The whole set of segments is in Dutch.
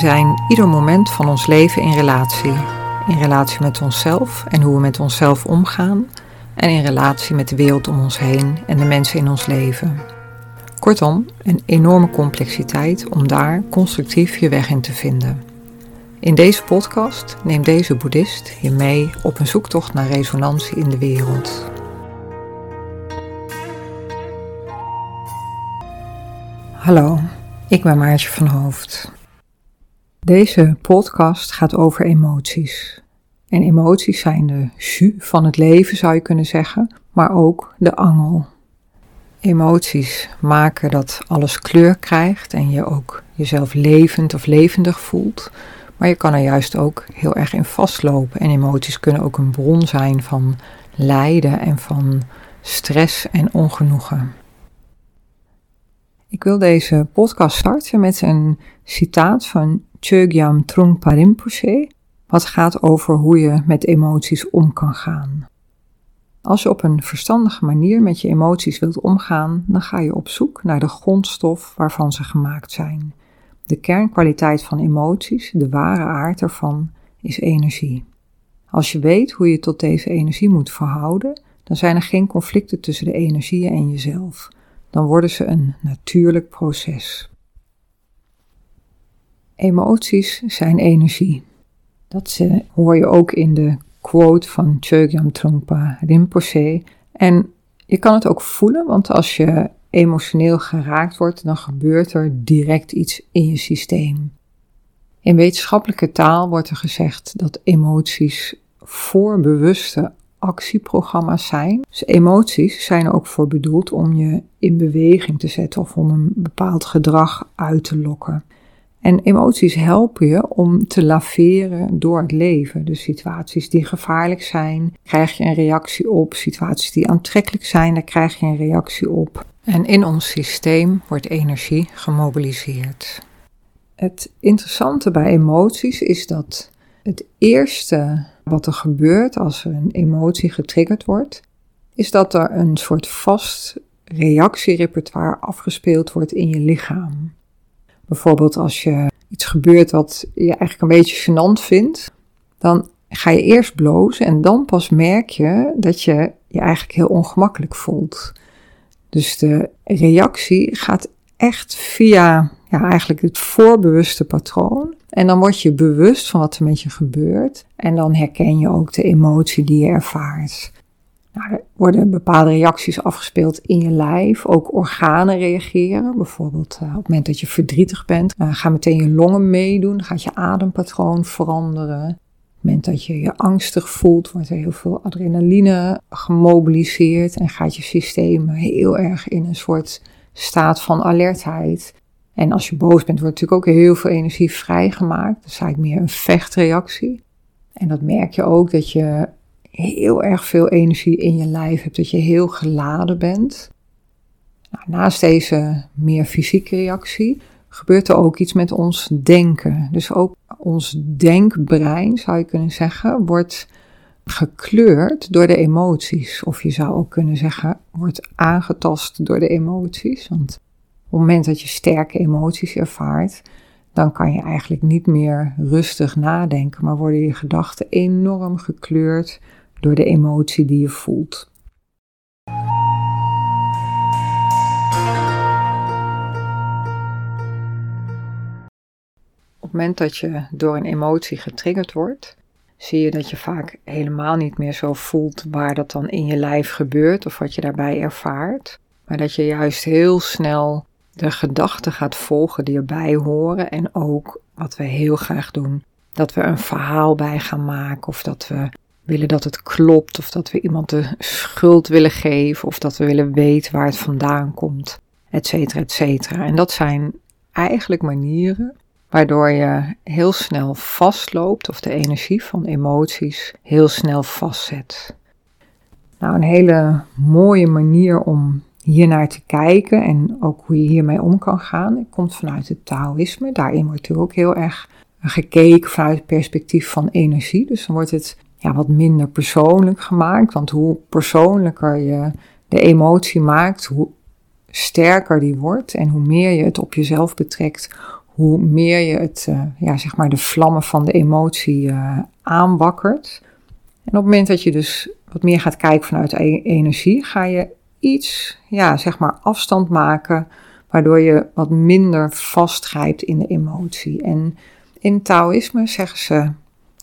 zijn ieder moment van ons leven in relatie. In relatie met onszelf en hoe we met onszelf omgaan. En in relatie met de wereld om ons heen en de mensen in ons leven. Kortom, een enorme complexiteit om daar constructief je weg in te vinden. In deze podcast neemt deze boeddhist je mee op een zoektocht naar resonantie in de wereld. Hallo, ik ben Maartje van Hoofd. Deze podcast gaat over emoties. En emoties zijn de jus van het leven, zou je kunnen zeggen, maar ook de angel. Emoties maken dat alles kleur krijgt en je ook jezelf levend of levendig voelt. Maar je kan er juist ook heel erg in vastlopen. En emoties kunnen ook een bron zijn van lijden en van stress en ongenoegen. Ik wil deze podcast starten met een citaat van Chogyam Trungpa Rinpoche, wat gaat over hoe je met emoties om kan gaan. Als je op een verstandige manier met je emoties wilt omgaan, dan ga je op zoek naar de grondstof waarvan ze gemaakt zijn. De kernkwaliteit van emoties, de ware aard ervan, is energie. Als je weet hoe je tot deze energie moet verhouden, dan zijn er geen conflicten tussen de energieën en jezelf. Dan worden ze een natuurlijk proces. Emoties zijn energie. Dat hoor je ook in de quote van Chogyam Trungpa Rinpoche. En je kan het ook voelen, want als je emotioneel geraakt wordt, dan gebeurt er direct iets in je systeem. In wetenschappelijke taal wordt er gezegd dat emoties voorbewuste actieprogramma's zijn. Dus emoties zijn er ook voor bedoeld om je in beweging te zetten of om een bepaald gedrag uit te lokken. En emoties helpen je om te laveren door het leven. Dus situaties die gevaarlijk zijn, krijg je een reactie op. Situaties die aantrekkelijk zijn, daar krijg je een reactie op. En in ons systeem wordt energie gemobiliseerd. Het interessante bij emoties is dat het eerste wat er gebeurt als er een emotie getriggerd wordt, is dat er een soort vast reactierepertoire afgespeeld wordt in je lichaam. Bijvoorbeeld als je iets gebeurt wat je eigenlijk een beetje gênant vindt, dan ga je eerst blozen en dan pas merk je dat je je eigenlijk heel ongemakkelijk voelt. Dus de reactie gaat echt via ja, eigenlijk het voorbewuste patroon. En dan word je bewust van wat er met je gebeurt. En dan herken je ook de emotie die je ervaart. Nou, er worden bepaalde reacties afgespeeld in je lijf. Ook organen reageren. Bijvoorbeeld uh, op het moment dat je verdrietig bent, uh, gaan meteen je longen meedoen. Gaat je adempatroon veranderen. Op het moment dat je je angstig voelt, wordt er heel veel adrenaline gemobiliseerd. En gaat je systeem heel erg in een soort staat van alertheid. En als je boos bent, wordt natuurlijk ook heel veel energie vrijgemaakt. Dat is eigenlijk meer een vechtreactie. En dat merk je ook dat je heel erg veel energie in je lijf hebt, dat je heel geladen bent. Nou, naast deze meer fysieke reactie gebeurt er ook iets met ons denken. Dus ook ons denkbrein, zou je kunnen zeggen, wordt gekleurd door de emoties. Of je zou ook kunnen zeggen, wordt aangetast door de emoties. Want op het moment dat je sterke emoties ervaart, dan kan je eigenlijk niet meer rustig nadenken, maar worden je gedachten enorm gekleurd door de emotie die je voelt. Op het moment dat je door een emotie getriggerd wordt, zie je dat je vaak helemaal niet meer zo voelt waar dat dan in je lijf gebeurt of wat je daarbij ervaart, maar dat je juist heel snel de gedachten gaat volgen die erbij horen en ook wat we heel graag doen, dat we een verhaal bij gaan maken of dat we willen dat het klopt of dat we iemand de schuld willen geven of dat we willen weten waar het vandaan komt, et cetera, et cetera. En dat zijn eigenlijk manieren waardoor je heel snel vastloopt of de energie van emoties heel snel vastzet. Nou, een hele mooie manier om hier naar te kijken en ook hoe je hiermee om kan gaan, komt vanuit het Taoïsme. Daarin wordt natuurlijk ook heel erg gekeken vanuit het perspectief van energie. Dus dan wordt het ja, wat minder persoonlijk gemaakt. Want hoe persoonlijker je de emotie maakt, hoe sterker die wordt en hoe meer je het op jezelf betrekt, hoe meer je het, uh, ja, zeg maar de vlammen van de emotie uh, aanwakkert. En op het moment dat je dus wat meer gaat kijken vanuit e energie, ga je iets, ja, zeg maar afstand maken, waardoor je wat minder vastgrijpt in de emotie. En in Taoïsme zeggen ze,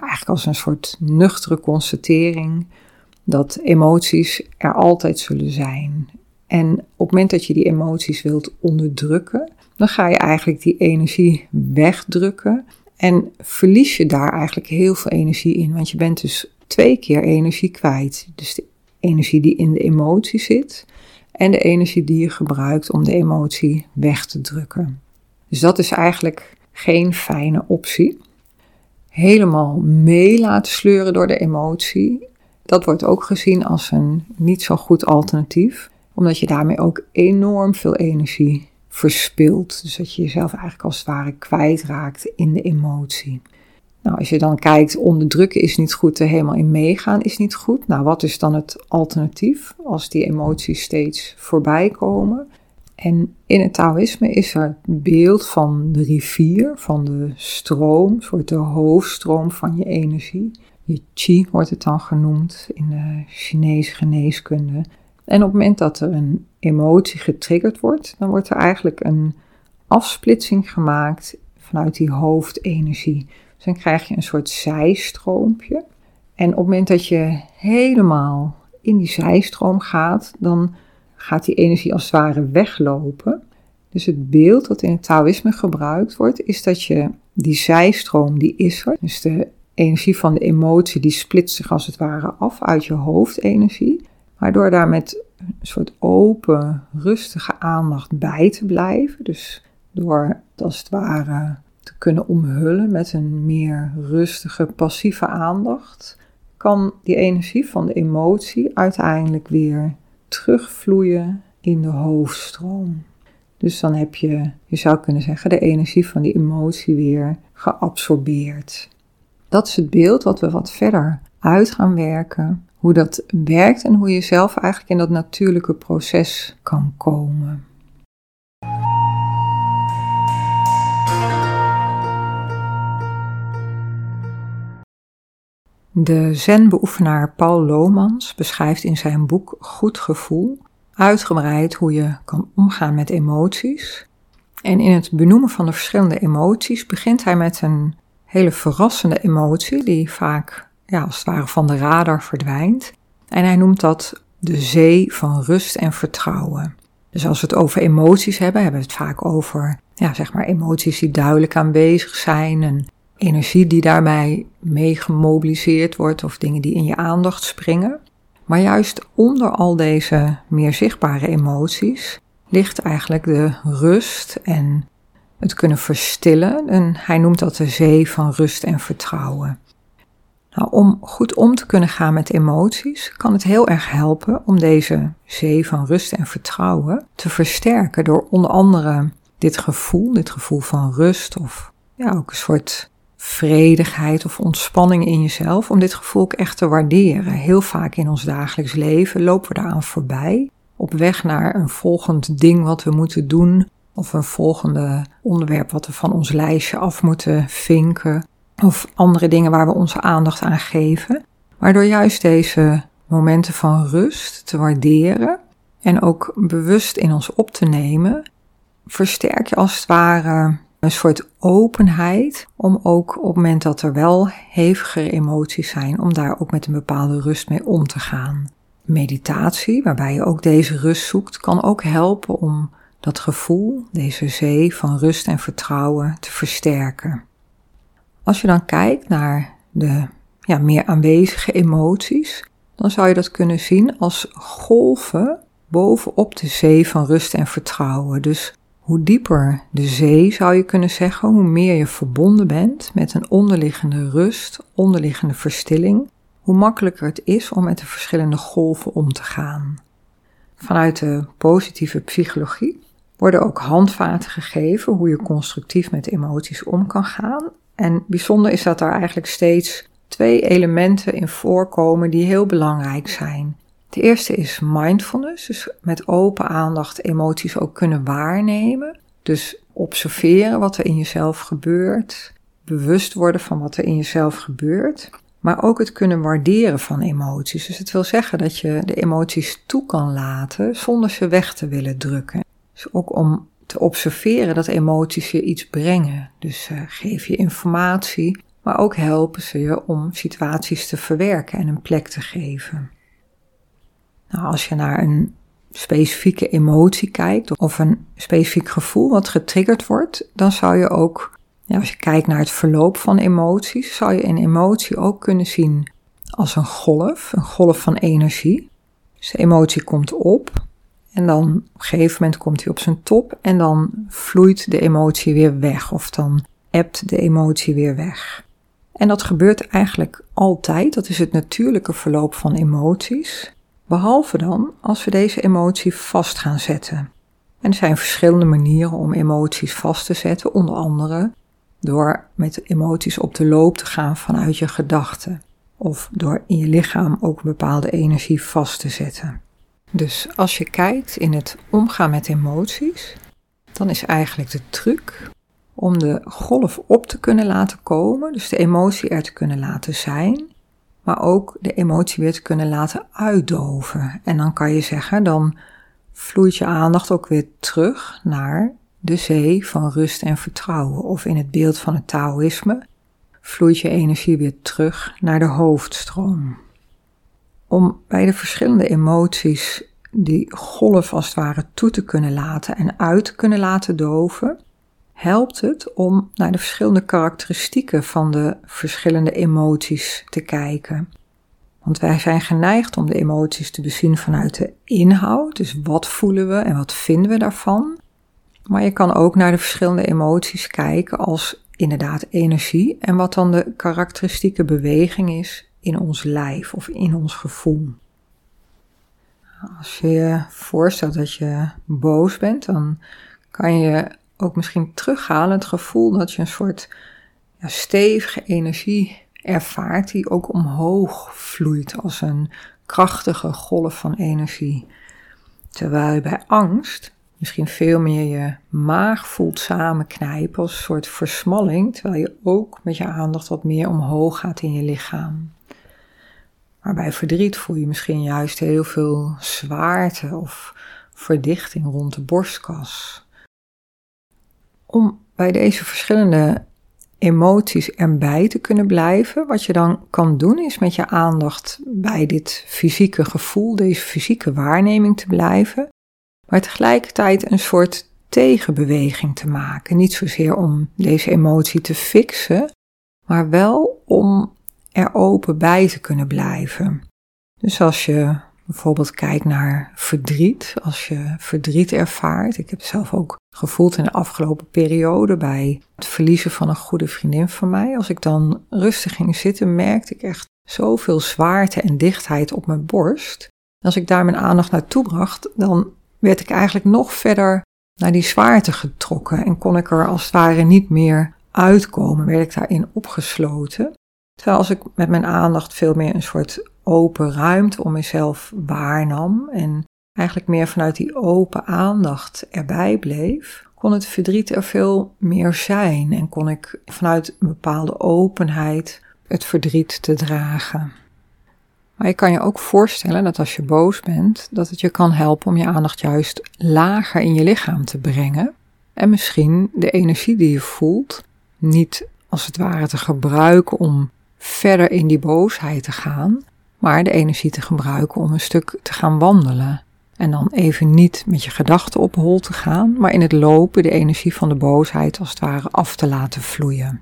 ja, eigenlijk als een soort nuchtere constatering, dat emoties er altijd zullen zijn. En op het moment dat je die emoties wilt onderdrukken, dan ga je eigenlijk die energie wegdrukken en verlies je daar eigenlijk heel veel energie in. Want je bent dus twee keer energie kwijt. Dus de energie die in de emotie zit en de energie die je gebruikt om de emotie weg te drukken. Dus dat is eigenlijk geen fijne optie. Helemaal mee laten sleuren door de emotie, dat wordt ook gezien als een niet zo goed alternatief, omdat je daarmee ook enorm veel energie verspilt. Dus dat je jezelf eigenlijk als het ware kwijtraakt in de emotie. Nou, als je dan kijkt, onderdrukken is niet goed, er helemaal in meegaan is niet goed. Nou, wat is dan het alternatief als die emoties steeds voorbij komen? En in het Taoïsme is er het beeld van de rivier, van de stroom, soort de hoofdstroom van je energie. Je chi wordt het dan genoemd in de Chinese geneeskunde. En op het moment dat er een emotie getriggerd wordt, dan wordt er eigenlijk een afsplitsing gemaakt vanuit die hoofdenergie. Dus dan krijg je een soort zijstroompje. En op het moment dat je helemaal in die zijstroom gaat, dan gaat die energie als het ware weglopen. Dus het beeld dat in het Taoïsme gebruikt wordt, is dat je die zijstroom, die is er. Dus de energie van de emotie, die splitst zich als het ware af uit je hoofdenergie. Maar door daar met een soort open, rustige aandacht bij te blijven, dus door als het ware te kunnen omhullen met een meer rustige, passieve aandacht, kan die energie van de emotie uiteindelijk weer terugvloeien in de hoofdstroom. Dus dan heb je, je zou kunnen zeggen, de energie van die emotie weer geabsorbeerd. Dat is het beeld wat we wat verder uit gaan werken. Hoe dat werkt en hoe je zelf eigenlijk in dat natuurlijke proces kan komen. De zen-beoefenaar Paul Lomans beschrijft in zijn boek Goed Gevoel uitgebreid hoe je kan omgaan met emoties. En in het benoemen van de verschillende emoties begint hij met een hele verrassende emotie die vaak ja, als het ware van de radar verdwijnt. En hij noemt dat de zee van rust en vertrouwen. Dus als we het over emoties hebben, hebben we het vaak over ja, zeg maar emoties die duidelijk aanwezig zijn, energie die daarbij mee gemobiliseerd wordt of dingen die in je aandacht springen. Maar juist onder al deze meer zichtbare emoties ligt eigenlijk de rust en het kunnen verstillen. En hij noemt dat de zee van rust en vertrouwen. Nou, om goed om te kunnen gaan met emoties, kan het heel erg helpen om deze zee van rust en vertrouwen te versterken door onder andere dit gevoel, dit gevoel van rust of ja, ook een soort vredigheid of ontspanning in jezelf, om dit gevoel ook echt te waarderen. Heel vaak in ons dagelijks leven lopen we daaraan voorbij, op weg naar een volgend ding wat we moeten doen, of een volgende onderwerp wat we van ons lijstje af moeten vinken, of andere dingen waar we onze aandacht aan geven. Waardoor juist deze momenten van rust te waarderen en ook bewust in ons op te nemen, versterk je als het ware een soort openheid om ook op het moment dat er wel hevigere emoties zijn, om daar ook met een bepaalde rust mee om te gaan. Meditatie, waarbij je ook deze rust zoekt, kan ook helpen om dat gevoel, deze zee van rust en vertrouwen te versterken. Als je dan kijkt naar de ja, meer aanwezige emoties, dan zou je dat kunnen zien als golven bovenop de zee van rust en vertrouwen. Dus hoe dieper de zee zou je kunnen zeggen, hoe meer je verbonden bent met een onderliggende rust, onderliggende verstilling, hoe makkelijker het is om met de verschillende golven om te gaan. Vanuit de positieve psychologie worden ook handvaten gegeven hoe je constructief met emoties om kan gaan. En bijzonder is dat er eigenlijk steeds twee elementen in voorkomen die heel belangrijk zijn. De eerste is mindfulness, dus met open aandacht emoties ook kunnen waarnemen. Dus observeren wat er in jezelf gebeurt, bewust worden van wat er in jezelf gebeurt, maar ook het kunnen waarderen van emoties. Dus het wil zeggen dat je de emoties toe kan laten zonder ze weg te willen drukken. Dus ook om te observeren dat emoties je iets brengen. Dus uh, geef je informatie, maar ook helpen ze je om situaties te verwerken en een plek te geven. Nou, als je naar een specifieke emotie kijkt of een specifiek gevoel wat getriggerd wordt, dan zou je ook, ja, als je kijkt naar het verloop van emoties, zou je een emotie ook kunnen zien als een golf, een golf van energie. Dus de emotie komt op en dan op een gegeven moment komt hij op zijn top en dan vloeit de emotie weer weg of dan ebt de emotie weer weg. En dat gebeurt eigenlijk altijd, dat is het natuurlijke verloop van emoties. Behalve dan als we deze emotie vast gaan zetten. En er zijn verschillende manieren om emoties vast te zetten, onder andere door met emoties op de loop te gaan vanuit je gedachten. Of door in je lichaam ook een bepaalde energie vast te zetten. Dus als je kijkt in het omgaan met emoties, dan is eigenlijk de truc om de golf op te kunnen laten komen, dus de emotie er te kunnen laten zijn, maar ook de emotie weer te kunnen laten uitdoven. En dan kan je zeggen, dan vloeit je aandacht ook weer terug naar de zee van rust en vertrouwen. Of in het beeld van het Taoïsme vloeit je energie weer terug naar de hoofdstroom. Om bij de verschillende emoties die golf als het ware toe te kunnen laten en uit te kunnen laten doven, helpt het om naar de verschillende karakteristieken van de verschillende emoties te kijken. Want wij zijn geneigd om de emoties te bezien vanuit de inhoud, dus wat voelen we en wat vinden we daarvan. Maar je kan ook naar de verschillende emoties kijken als inderdaad energie en wat dan de karakteristieke beweging is in ons lijf of in ons gevoel. Als je je voorstelt dat je boos bent, dan kan je ook misschien terughalen het gevoel dat je een soort ja, stevige energie ervaart die ook omhoog vloeit als een krachtige golf van energie. Terwijl je bij angst misschien veel meer je maag voelt samenknijpen als een soort versmalling, terwijl je ook met je aandacht wat meer omhoog gaat in je lichaam. Maar bij verdriet voel je misschien juist heel veel zwaarte of verdichting rond de borstkas. Om bij deze verschillende emoties erbij te kunnen blijven, wat je dan kan doen is met je aandacht bij dit fysieke gevoel, deze fysieke waarneming te blijven, maar tegelijkertijd een soort tegenbeweging te maken. Niet zozeer om deze emotie te fixen, maar wel om er open bij te kunnen blijven. Dus als je bijvoorbeeld kijkt naar verdriet, als je verdriet ervaart. Ik heb zelf ook gevoeld in de afgelopen periode bij het verliezen van een goede vriendin van mij. Als ik dan rustig ging zitten, merkte ik echt zoveel zwaarte en dichtheid op mijn borst. Als ik daar mijn aandacht naartoe bracht, dan werd ik eigenlijk nog verder naar die zwaarte getrokken en kon ik er als het ware niet meer uitkomen, werd ik daarin opgesloten. Terwijl als ik met mijn aandacht veel meer een soort open ruimte om mezelf waarnam en eigenlijk meer vanuit die open aandacht erbij bleef, kon het verdriet er veel meer zijn en kon ik vanuit een bepaalde openheid het verdriet te dragen. Maar je kan je ook voorstellen dat als je boos bent, dat het je kan helpen om je aandacht juist lager in je lichaam te brengen en misschien de energie die je voelt niet als het ware te gebruiken om verder in die boosheid te gaan, maar de energie te gebruiken om een stuk te gaan wandelen. En dan even niet met je gedachten op hol te gaan, maar in het lopen de energie van de boosheid als het ware af te laten vloeien.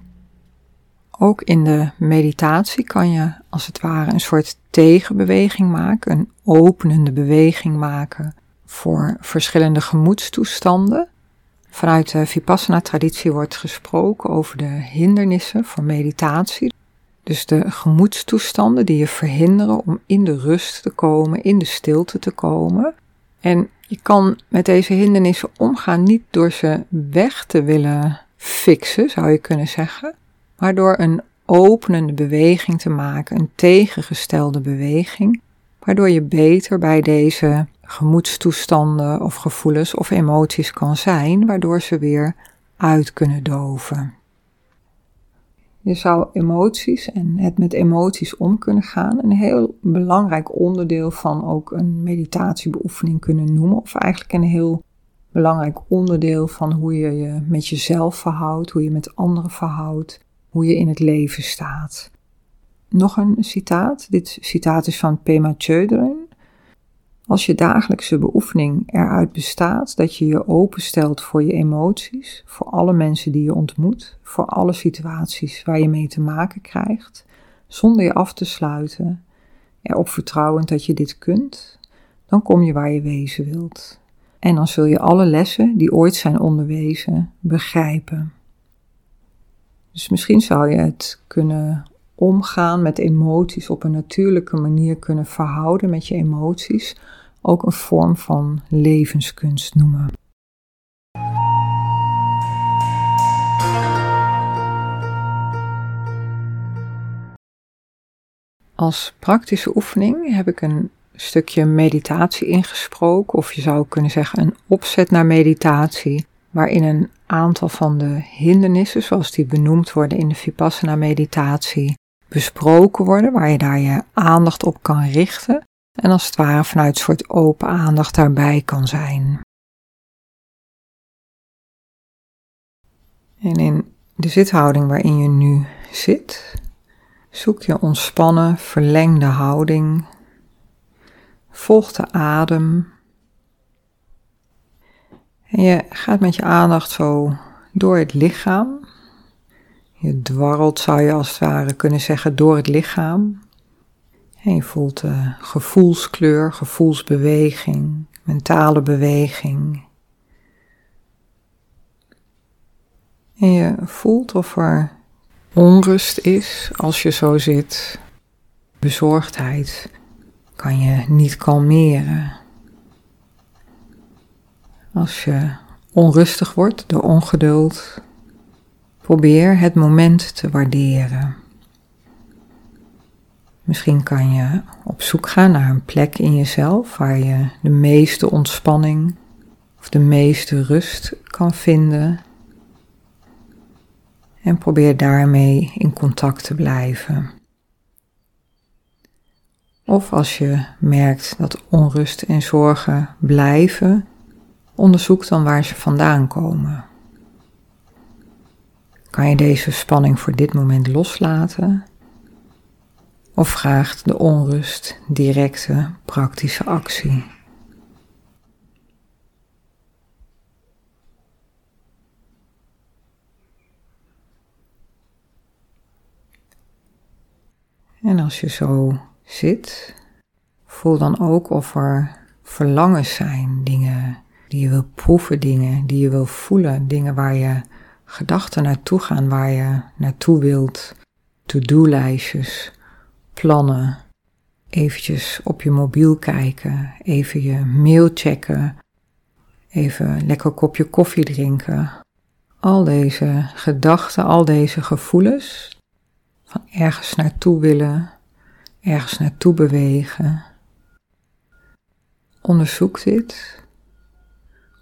Ook in de meditatie kan je als het ware een soort tegenbeweging maken, een openende beweging maken voor verschillende gemoedstoestanden. Vanuit de Vipassana-traditie wordt gesproken over de hindernissen voor meditatie. Dus de gemoedstoestanden die je verhinderen om in de rust te komen, in de stilte te komen. En je kan met deze hindernissen omgaan niet door ze weg te willen fixen, zou je kunnen zeggen, maar door een openende beweging te maken, een tegengestelde beweging, waardoor je beter bij deze gemoedstoestanden of gevoelens of emoties kan zijn, waardoor ze weer uit kunnen doven. Je zou emoties en het met emoties om kunnen gaan een heel belangrijk onderdeel van ook een meditatiebeoefening kunnen noemen, of eigenlijk een heel belangrijk onderdeel van hoe je je met jezelf verhoudt, hoe je met anderen verhoudt, hoe je in het leven staat. Nog een citaat. Dit citaat is van Pema Chödrön. Als je dagelijkse beoefening eruit bestaat dat je je openstelt voor je emoties, voor alle mensen die je ontmoet, voor alle situaties waar je mee te maken krijgt, zonder je af te sluiten, erop vertrouwend dat je dit kunt, dan kom je waar je wezen wilt. En dan zul je alle lessen die ooit zijn onderwezen begrijpen. Dus misschien zou je het kunnen omgaan met emoties op een natuurlijke manier kunnen verhouden met je emoties ook een vorm van levenskunst noemen. Als praktische oefening heb ik een stukje meditatie ingesproken, of je zou kunnen zeggen een opzet naar meditatie, waarin een aantal van de hindernissen, zoals die benoemd worden in de Vipassana meditatie, besproken worden, waar je daar je aandacht op kan richten en als het ware vanuit een soort open aandacht daarbij kan zijn. En in de zithouding waarin je nu zit, zoek je ontspannen, verlengde houding. Volg de adem. En je gaat met je aandacht zo door het lichaam. Je dwarrelt, zou je als het ware kunnen zeggen, door het lichaam. En je voelt de gevoelskleur, gevoelsbeweging, mentale beweging. En je voelt of er onrust is als je zo zit. Bezorgdheid kan je niet kalmeren. Als je onrustig wordt door ongeduld, probeer het moment te waarderen. Misschien kan je op zoek gaan naar een plek in jezelf waar je de meeste ontspanning of de meeste rust kan vinden. En probeer daarmee in contact te blijven. Of als je merkt dat onrust en zorgen blijven, onderzoek dan waar ze vandaan komen. Kan je deze spanning voor dit moment loslaten of vraagt de onrust directe praktische actie. En als je zo zit, voel dan ook of er verlangens zijn, dingen die je wil proeven, dingen die je wil voelen, dingen waar je gedachten naartoe gaan, waar je naartoe wilt, to-do-lijstjes plannen, eventjes op je mobiel kijken, even je mail checken, even lekker kopje koffie drinken. Al deze gedachten, al deze gevoelens van ergens naartoe willen, ergens naartoe bewegen. Onderzoek dit,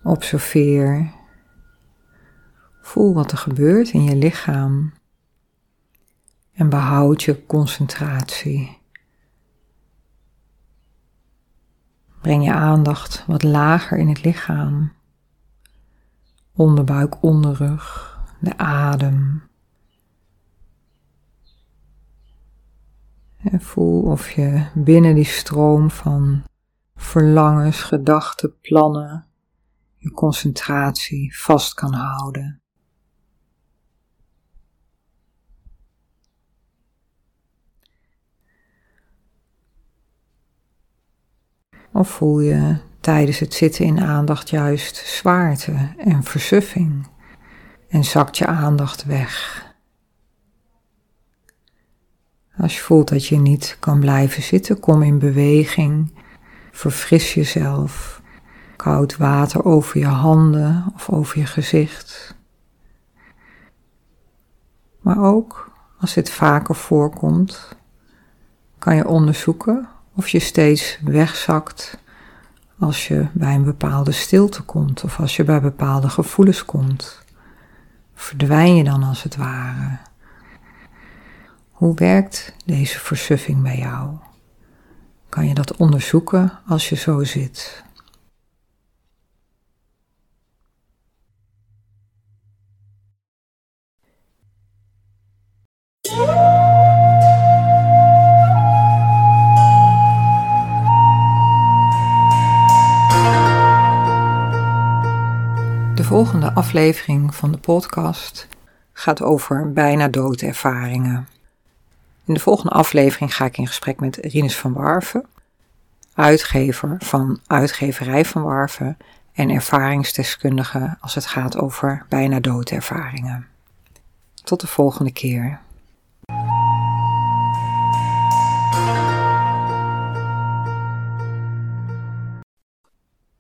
observeer, voel wat er gebeurt in je lichaam en behoud je concentratie. Breng je aandacht wat lager in het lichaam. Onderbuik, onderrug, de adem. En voel of je binnen die stroom van verlangens, gedachten, plannen je concentratie vast kan houden. Of voel je tijdens het zitten in aandacht juist zwaarte en versuffing en zakt je aandacht weg? Als je voelt dat je niet kan blijven zitten, kom in beweging, verfris jezelf. Koud water over je handen of over je gezicht. Maar ook als dit vaker voorkomt, kan je onderzoeken of je steeds wegzakt als je bij een bepaalde stilte komt of als je bij bepaalde gevoelens komt? Verdwijn je dan als het ware? Hoe werkt deze versuffing bij jou? Kan je dat onderzoeken als je zo zit? Aflevering van de podcast gaat over bijna doodervaringen. In de volgende aflevering ga ik in gesprek met Rinus van Warven, uitgever van Uitgeverij van Warven en ervaringsdeskundige als het gaat over bijna doodervaringen. Tot de volgende keer.